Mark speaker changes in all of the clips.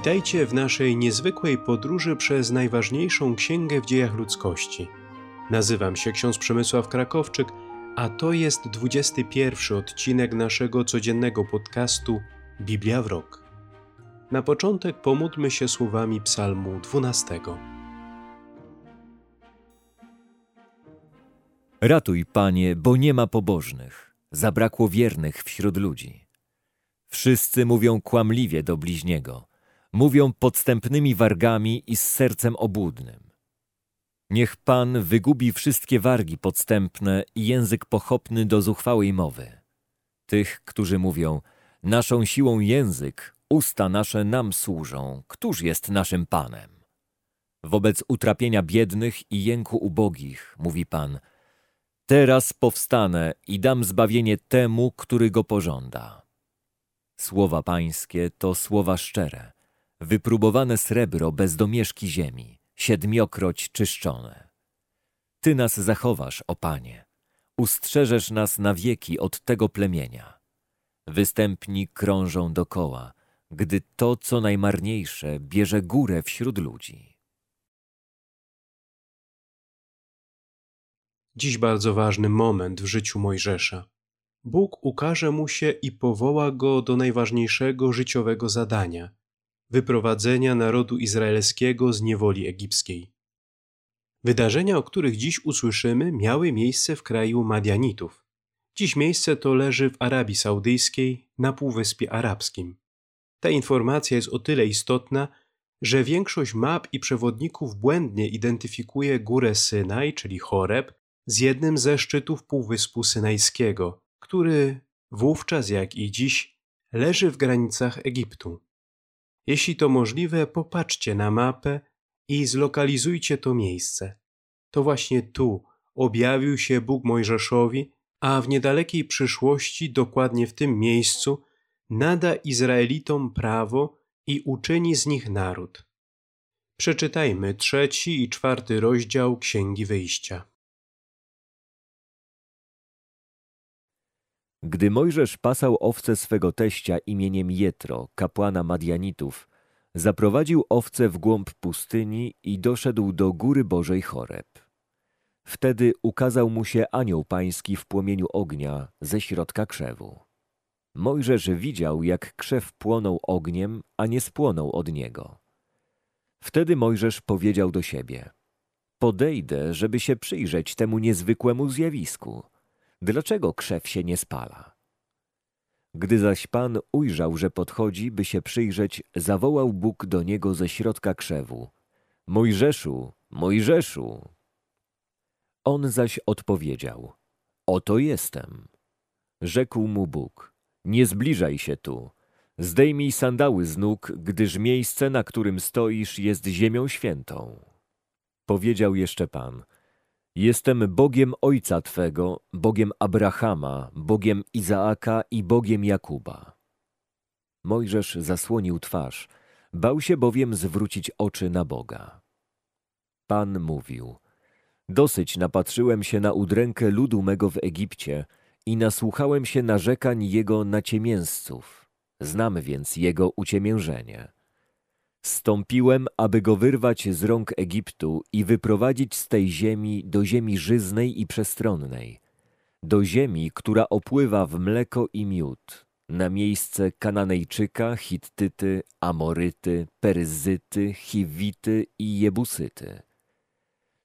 Speaker 1: Witajcie w naszej niezwykłej podróży przez najważniejszą księgę w dziejach ludzkości. Nazywam się ksiądz Przemysław Krakowczyk, a to jest 21 odcinek naszego codziennego podcastu Biblia w rok. Na początek pomódlmy się słowami Psalmu 12.
Speaker 2: Ratuj, Panie, bo nie ma pobożnych, zabrakło wiernych wśród ludzi. Wszyscy mówią kłamliwie do bliźniego, mówią podstępnymi wargami i z sercem obłudnym. Niech Pan wygubi wszystkie wargi podstępne i język pochopny do zuchwałej mowy. Tych, którzy mówią, naszą siłą język, usta nasze nam służą, któż jest naszym Panem? Wobec utrapienia biednych i jęku ubogich, mówi Pan, teraz powstanę i dam zbawienie temu, który go pożąda. Słowa pańskie to słowa szczere, wypróbowane srebro bez domieszki ziemi, siedmiokroć czyszczone. Ty nas zachowasz, o Panie, ustrzeżesz nas na wieki od tego plemienia. Występni krążą dokoła, gdy to, co najmarniejsze, bierze górę wśród ludzi.
Speaker 1: Dziś bardzo ważny moment w życiu Mojżesza. Bóg ukaże mu się i powoła go do najważniejszego życiowego zadania wyprowadzenia narodu izraelskiego z niewoli egipskiej. Wydarzenia, o których dziś usłyszymy, miały miejsce w kraju Madianitów. Dziś miejsce to leży w Arabii Saudyjskiej, na Półwyspie Arabskim. Ta informacja jest o tyle istotna, że większość map i przewodników błędnie identyfikuje górę Synaj, czyli Choreb, z jednym ze szczytów Półwyspu Synajskiego, który wówczas, jak i dziś, leży w granicach Egiptu. Jeśli to możliwe, popatrzcie na mapę i zlokalizujcie to miejsce. To właśnie tu objawił się Bóg Mojżeszowi, a w niedalekiej przyszłości, dokładnie w tym miejscu, nada Izraelitom prawo i uczyni z nich naród. Przeczytajmy trzeci i czwarty rozdział Księgi Wyjścia.
Speaker 2: Gdy Mojżesz pasał owce swego teścia imieniem Jetro, kapłana Madianitów, zaprowadził owce w głąb pustyni i doszedł do góry Bożej Choreb. Wtedy ukazał mu się anioł pański w płomieniu ognia ze środka krzewu. Mojżesz widział, jak krzew płonął ogniem, a nie spłonął od niego. Wtedy Mojżesz powiedział do siebie: Podejdę, żeby się przyjrzeć temu niezwykłemu zjawisku. Dlaczego krzew się nie spala? Gdy zaś Pan ujrzał, że podchodzi, by się przyjrzeć, zawołał Bóg do niego ze środka krzewu. Mojżeszu, Mojżeszu! On zaś odpowiedział, oto jestem. Rzekł mu Bóg, nie zbliżaj się tu, zdejmij sandały z nóg, gdyż miejsce, na którym stoisz, jest ziemią świętą. Powiedział jeszcze Pan, Jestem Bogiem ojca Twego, Bogiem Abrahama, Bogiem Izaaka i Bogiem Jakuba. Mojżesz zasłonił twarz, bał się bowiem zwrócić oczy na Boga. Pan mówił, dosyć napatrzyłem się na udrękę ludu mego w Egipcie i nasłuchałem się narzekań jego naciemięzców. Znam więc jego uciemiężenie. Stąpiłem, aby go wyrwać z rąk Egiptu i wyprowadzić z tej ziemi do ziemi żyznej i przestronnej, do ziemi, która opływa w mleko i miód, na miejsce Kananejczyka, Hittyty, Amoryty, Peryzyty, Chiwity i Jebusyty.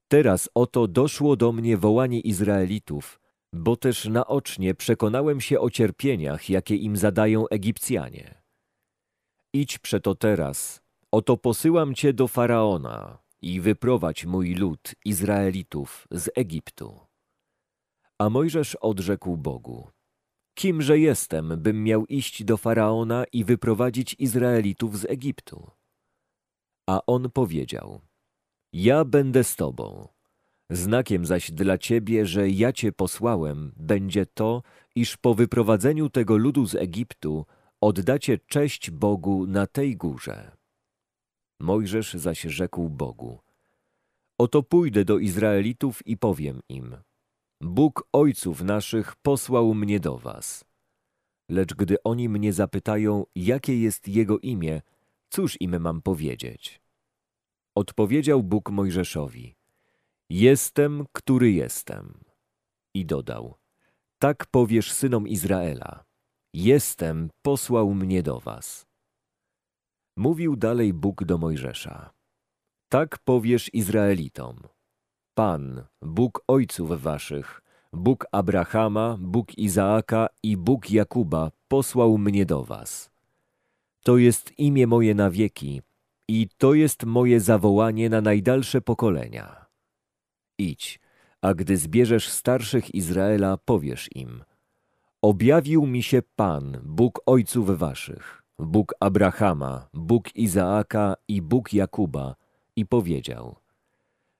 Speaker 2: Teraz oto doszło do mnie wołanie Izraelitów, bo też naocznie przekonałem się o cierpieniach, jakie im zadają Egipcjanie. Idź przeto teraz, Oto posyłam cię do Faraona i wyprowadź mój lud, Izraelitów, z Egiptu. A Mojżesz odrzekł Bogu, Kimże jestem, bym miał iść do Faraona i wyprowadzić Izraelitów z Egiptu? A on powiedział, Ja będę z tobą. Znakiem zaś dla ciebie, że ja cię posłałem, będzie to, iż po wyprowadzeniu tego ludu z Egiptu oddacie cześć Bogu na tej górze. Mojżesz zaś rzekł Bogu: Oto pójdę do Izraelitów i powiem im: Bóg ojców naszych posłał mnie do was. Lecz gdy oni mnie zapytają, jakie jest jego imię, Cóż im mam powiedzieć? Odpowiedział Bóg Mojżeszowi: Jestem, który jestem. I dodał: Tak powiesz synom Izraela: Jestem, posłał mnie do was. Mówił dalej Bóg do Mojżesza: Tak powiesz Izraelitom: Pan, Bóg ojców waszych, Bóg Abrahama, Bóg Izaaka i Bóg Jakuba posłał mnie do was. To jest imię moje na wieki i to jest moje zawołanie na najdalsze pokolenia. Idź, a gdy zbierzesz starszych Izraela, powiesz im: Objawił mi się Pan, Bóg ojców waszych, Bóg Abrahama, Bóg Izaaka i Bóg Jakuba, i powiedział: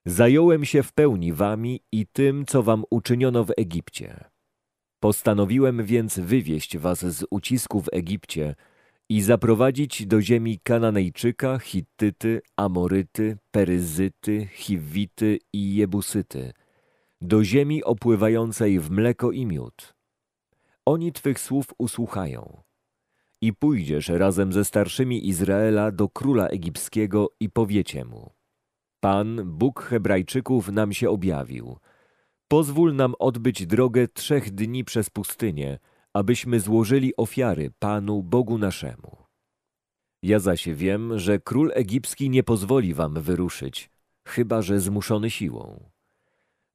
Speaker 2: Zająłem się w pełni wami i tym, co wam uczyniono w Egipcie. Postanowiłem więc wywieźć was z ucisku w Egipcie i zaprowadzić do ziemi Kananejczyka, Hittyty, Amoryty, Peryzyty, Chiwity i Jebusyty, do ziemi opływającej w mleko i miód. Oni Twych słów usłuchają. I pójdziesz razem ze starszymi Izraela do króla egipskiego i powiecie mu – Pan, Bóg Hebrajczyków, nam się objawił. Pozwól nam odbyć drogę trzech dni przez pustynię, abyśmy złożyli ofiary Panu, Bogu naszemu. Ja zaś wiem, że król egipski nie pozwoli wam wyruszyć, chyba że zmuszony siłą.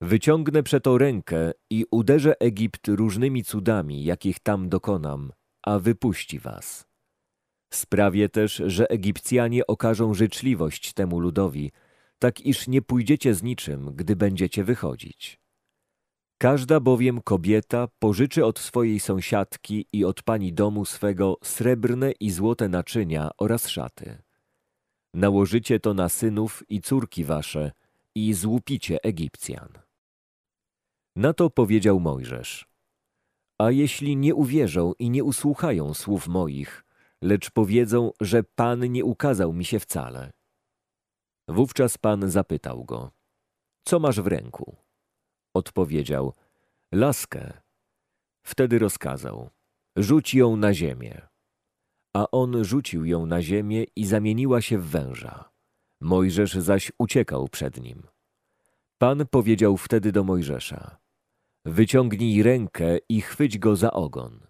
Speaker 2: Wyciągnę przeto rękę i uderzę Egipt różnymi cudami, jakich tam dokonam, a wypuści was. Sprawię też, że Egipcjanie okażą życzliwość temu ludowi, tak iż nie pójdziecie z niczym, gdy będziecie wychodzić. Każda bowiem kobieta pożyczy od swojej sąsiadki i od pani domu swego srebrne i złote naczynia oraz szaty. Nałożycie to na synów i córki wasze i złupicie Egipcjan. Na to powiedział Mojżesz. A jeśli nie uwierzą i nie usłuchają słów moich, lecz powiedzą, że Pan nie ukazał mi się wcale – Wówczas Pan zapytał go, co masz w ręku? Odpowiedział, laskę. Wtedy rozkazał, rzuć ją na ziemię. A on rzucił ją na ziemię i zamieniła się w węża. Mojżesz zaś uciekał przed nim. Pan powiedział wtedy do Mojżesza, wyciągnij rękę i chwyć go za ogon.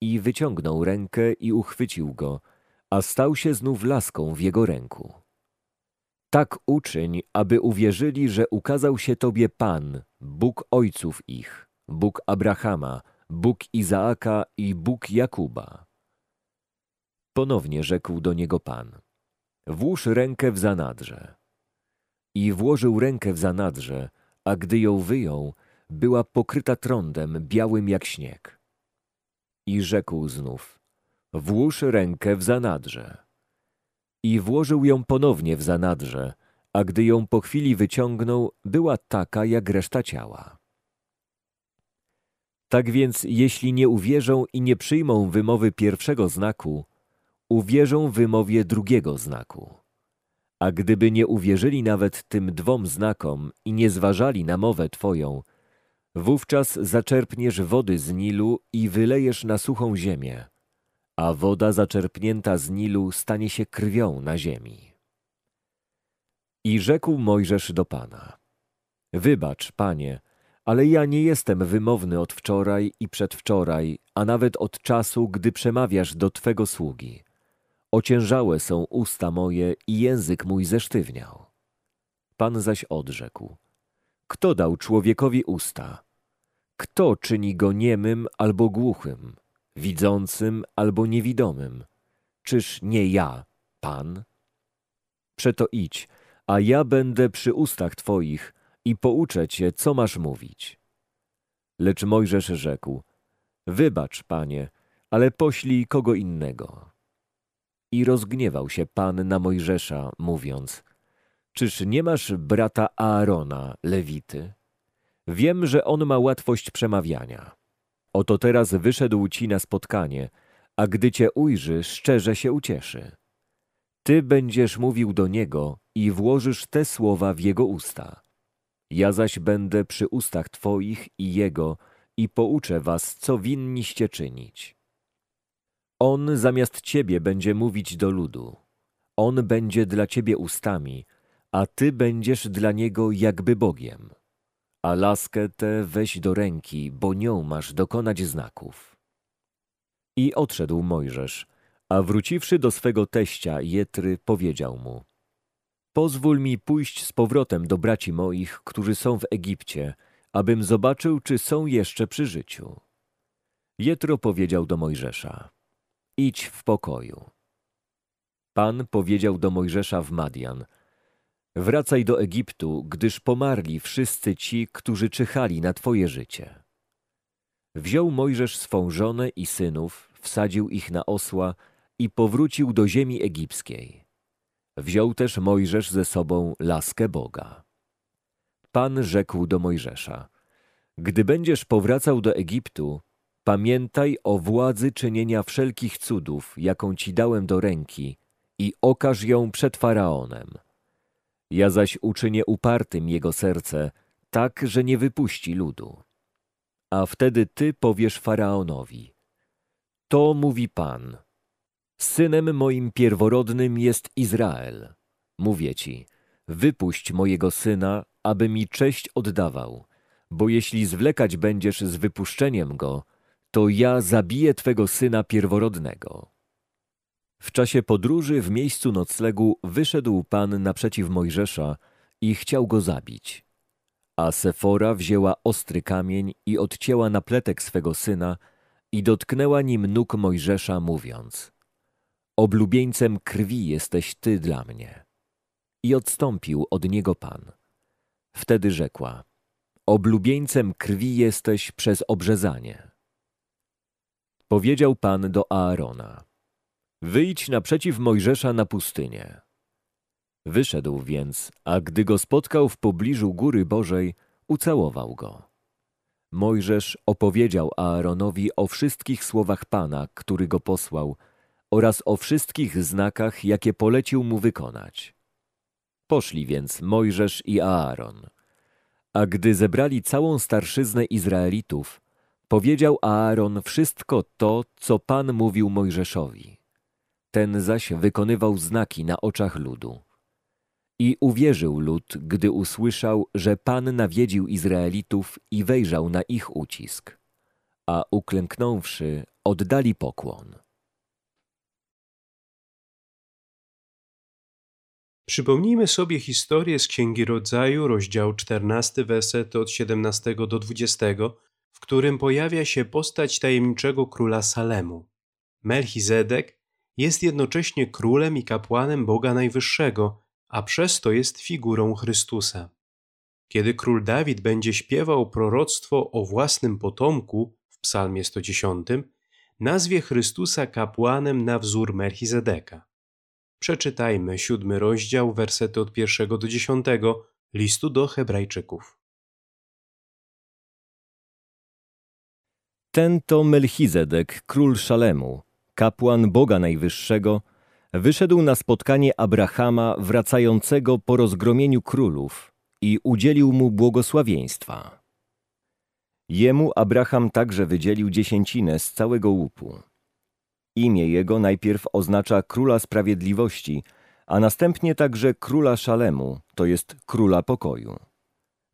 Speaker 2: I wyciągnął rękę i uchwycił go, a stał się znów laską w jego ręku. Tak uczyń, aby uwierzyli, że ukazał się Tobie Pan, Bóg ojców ich, Bóg Abrahama, Bóg Izaaka i Bóg Jakuba. Ponownie rzekł do niego Pan, włóż rękę w zanadrze. I włożył rękę w zanadrze, a gdy ją wyjął, była pokryta trądem białym jak śnieg. I rzekł znów, włóż rękę w zanadrze i włożył ją ponownie w zanadrze, a gdy ją po chwili wyciągnął, była taka jak reszta ciała. Tak więc, jeśli nie uwierzą i nie przyjmą wymowy pierwszego znaku, uwierzą wymowie drugiego znaku. A gdyby nie uwierzyli nawet tym dwom znakom i nie zważali na mowę Twoją, wówczas zaczerpniesz wody z Nilu i wylejesz na suchą ziemię, a woda zaczerpnięta z Nilu stanie się krwią na ziemi. I rzekł Mojżesz do Pana, wybacz, Panie, ale ja nie jestem wymowny od wczoraj i przedwczoraj, a nawet od czasu, gdy przemawiasz do Twego sługi. Ociężałe są usta moje i język mój zesztywniał. Pan zaś odrzekł, kto dał człowiekowi usta? Kto czyni go niemym albo głuchym? widzącym albo niewidomym. Czyż nie ja, Pan? Przeto idź, a ja będę przy ustach Twoich i pouczę Cię, co masz mówić. Lecz Mojżesz rzekł, wybacz, Panie, ale poślij kogo innego. I rozgniewał się Pan na Mojżesza, mówiąc, czyż nie masz brata Aarona, Lewity? Wiem, że on ma łatwość przemawiania. Oto teraz wyszedł ci na spotkanie, a gdy cię ujrzy, szczerze się ucieszy. Ty będziesz mówił do niego i włożysz te słowa w jego usta. Ja zaś będę przy ustach twoich i jego i pouczę was, co winniście czynić. On zamiast ciebie będzie mówić do ludu. On będzie dla ciebie ustami, a ty będziesz dla niego jakby Bogiem. A laskę tę weź do ręki, bo nią masz dokonać znaków. I odszedł Mojżesz, a wróciwszy do swego teścia Jetry, powiedział mu: Pozwól mi pójść z powrotem do braci moich, którzy są w Egipcie, abym zobaczył, czy są jeszcze przy życiu. Jetro powiedział do Mojżesza: Idź w pokoju. Pan powiedział do Mojżesza w Madian: Wracaj do Egiptu, gdyż pomarli wszyscy ci, którzy czyhali na twoje życie. Wziął Mojżesz swą żonę i synów, wsadził ich na osła i powrócił do ziemi egipskiej. Wziął też Mojżesz ze sobą laskę Boga. Pan rzekł do Mojżesza: Gdy będziesz powracał do Egiptu, pamiętaj o władzy czynienia wszelkich cudów, jaką ci dałem do ręki, i okaż ją przed faraonem. Ja zaś uczynię upartym jego serce, tak, że nie wypuści ludu. A wtedy ty powiesz faraonowi: To mówi Pan. Synem moim pierworodnym jest Izrael. Mówię ci, wypuść mojego syna, aby mi cześć oddawał, bo jeśli zwlekać będziesz z wypuszczeniem go, to ja zabiję twego syna pierworodnego. W czasie podróży w miejscu noclegu wyszedł Pan naprzeciw Mojżesza i chciał go zabić. A Sefora wzięła ostry kamień i odcięła napletek swego syna i dotknęła nim nóg Mojżesza, mówiąc Oblubieńcem krwi jesteś ty dla mnie. I odstąpił od niego Pan. Wtedy rzekła Oblubieńcem krwi jesteś przez obrzezanie. Powiedział Pan do Aarona Wyjdź naprzeciw Mojżesza na pustynię. Wyszedł więc, a gdy go spotkał w pobliżu góry Bożej, ucałował go. Mojżesz opowiedział Aaronowi o wszystkich słowach Pana, który go posłał, oraz o wszystkich znakach, jakie polecił mu wykonać. Poszli więc Mojżesz i Aaron. A gdy zebrali całą starszyznę Izraelitów, powiedział Aaron wszystko to, co Pan mówił Mojżeszowi. Ten zaś wykonywał znaki na oczach ludu. I uwierzył lud, gdy usłyszał, że Pan nawiedził Izraelitów i wejrzał na ich ucisk. A uklęknąwszy, oddali pokłon.
Speaker 1: Przypomnijmy sobie historię z Księgi Rodzaju, rozdział 14, wersety od 17 do 20, w którym pojawia się postać tajemniczego króla Salemu. Melchizedek jest jednocześnie królem i kapłanem Boga Najwyższego, a przez to jest figurą Chrystusa. Kiedy król Dawid będzie śpiewał proroctwo o własnym potomku w Psalmie 110, nazwie Chrystusa kapłanem na wzór Melchizedeka. Przeczytajmy siódmy rozdział, wersety od pierwszego do dziesiątego listu do Hebrajczyków.
Speaker 2: Ten to Melchizedek, król Szalemu, kapłan Boga Najwyższego, wyszedł na spotkanie Abrahama wracającego po rozgromieniu królów i udzielił mu błogosławieństwa. Jemu Abraham także wydzielił dziesięcinę z całego łupu. Imię jego najpierw oznacza Króla Sprawiedliwości, a następnie także Króla Szalemu, to jest Króla Pokoju.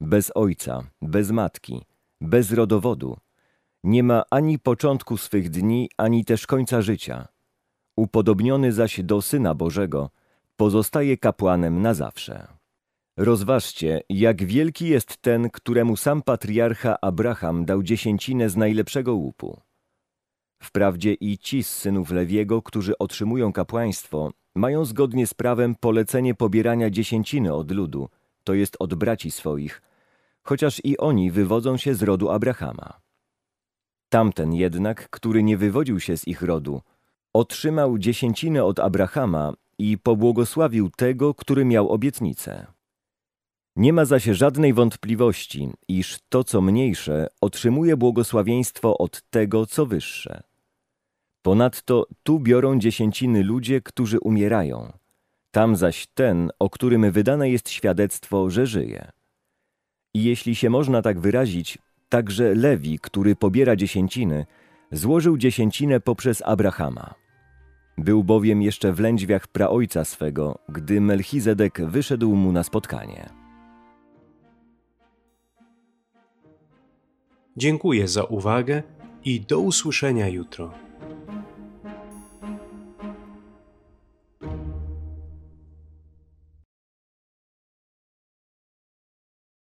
Speaker 2: Bez ojca, bez matki, bez rodowodu, nie ma ani początku swych dni, ani też końca życia. Upodobniony zaś do Syna Bożego, pozostaje kapłanem na zawsze. Rozważcie, jak wielki jest ten, któremu sam patriarcha Abraham dał dziesięcinę z najlepszego łupu. Wprawdzie i ci z synów Lewiego, którzy otrzymują kapłaństwo, mają zgodnie z prawem polecenie pobierania dziesięciny od ludu, to jest od braci swoich, chociaż i oni wywodzą się z rodu Abrahama. Tamten jednak, który nie wywodził się z ich rodu, otrzymał dziesięcinę od Abrahama i pobłogosławił tego, który miał obietnicę. Nie ma zaś żadnej wątpliwości, iż to, co mniejsze, otrzymuje błogosławieństwo od tego, co wyższe. Ponadto tu biorą dziesięciny ludzie, którzy umierają, tam zaś ten, o którym wydane jest świadectwo, że żyje. I jeśli się można tak wyrazić, Także Lewi, który pobiera dziesięciny, Złożył dziesięcinę poprzez Abrahama. Był bowiem jeszcze w lędźwiach praojca swego, gdy Melchizedek wyszedł mu na spotkanie.
Speaker 1: Dziękuję za uwagę i do usłyszenia jutro.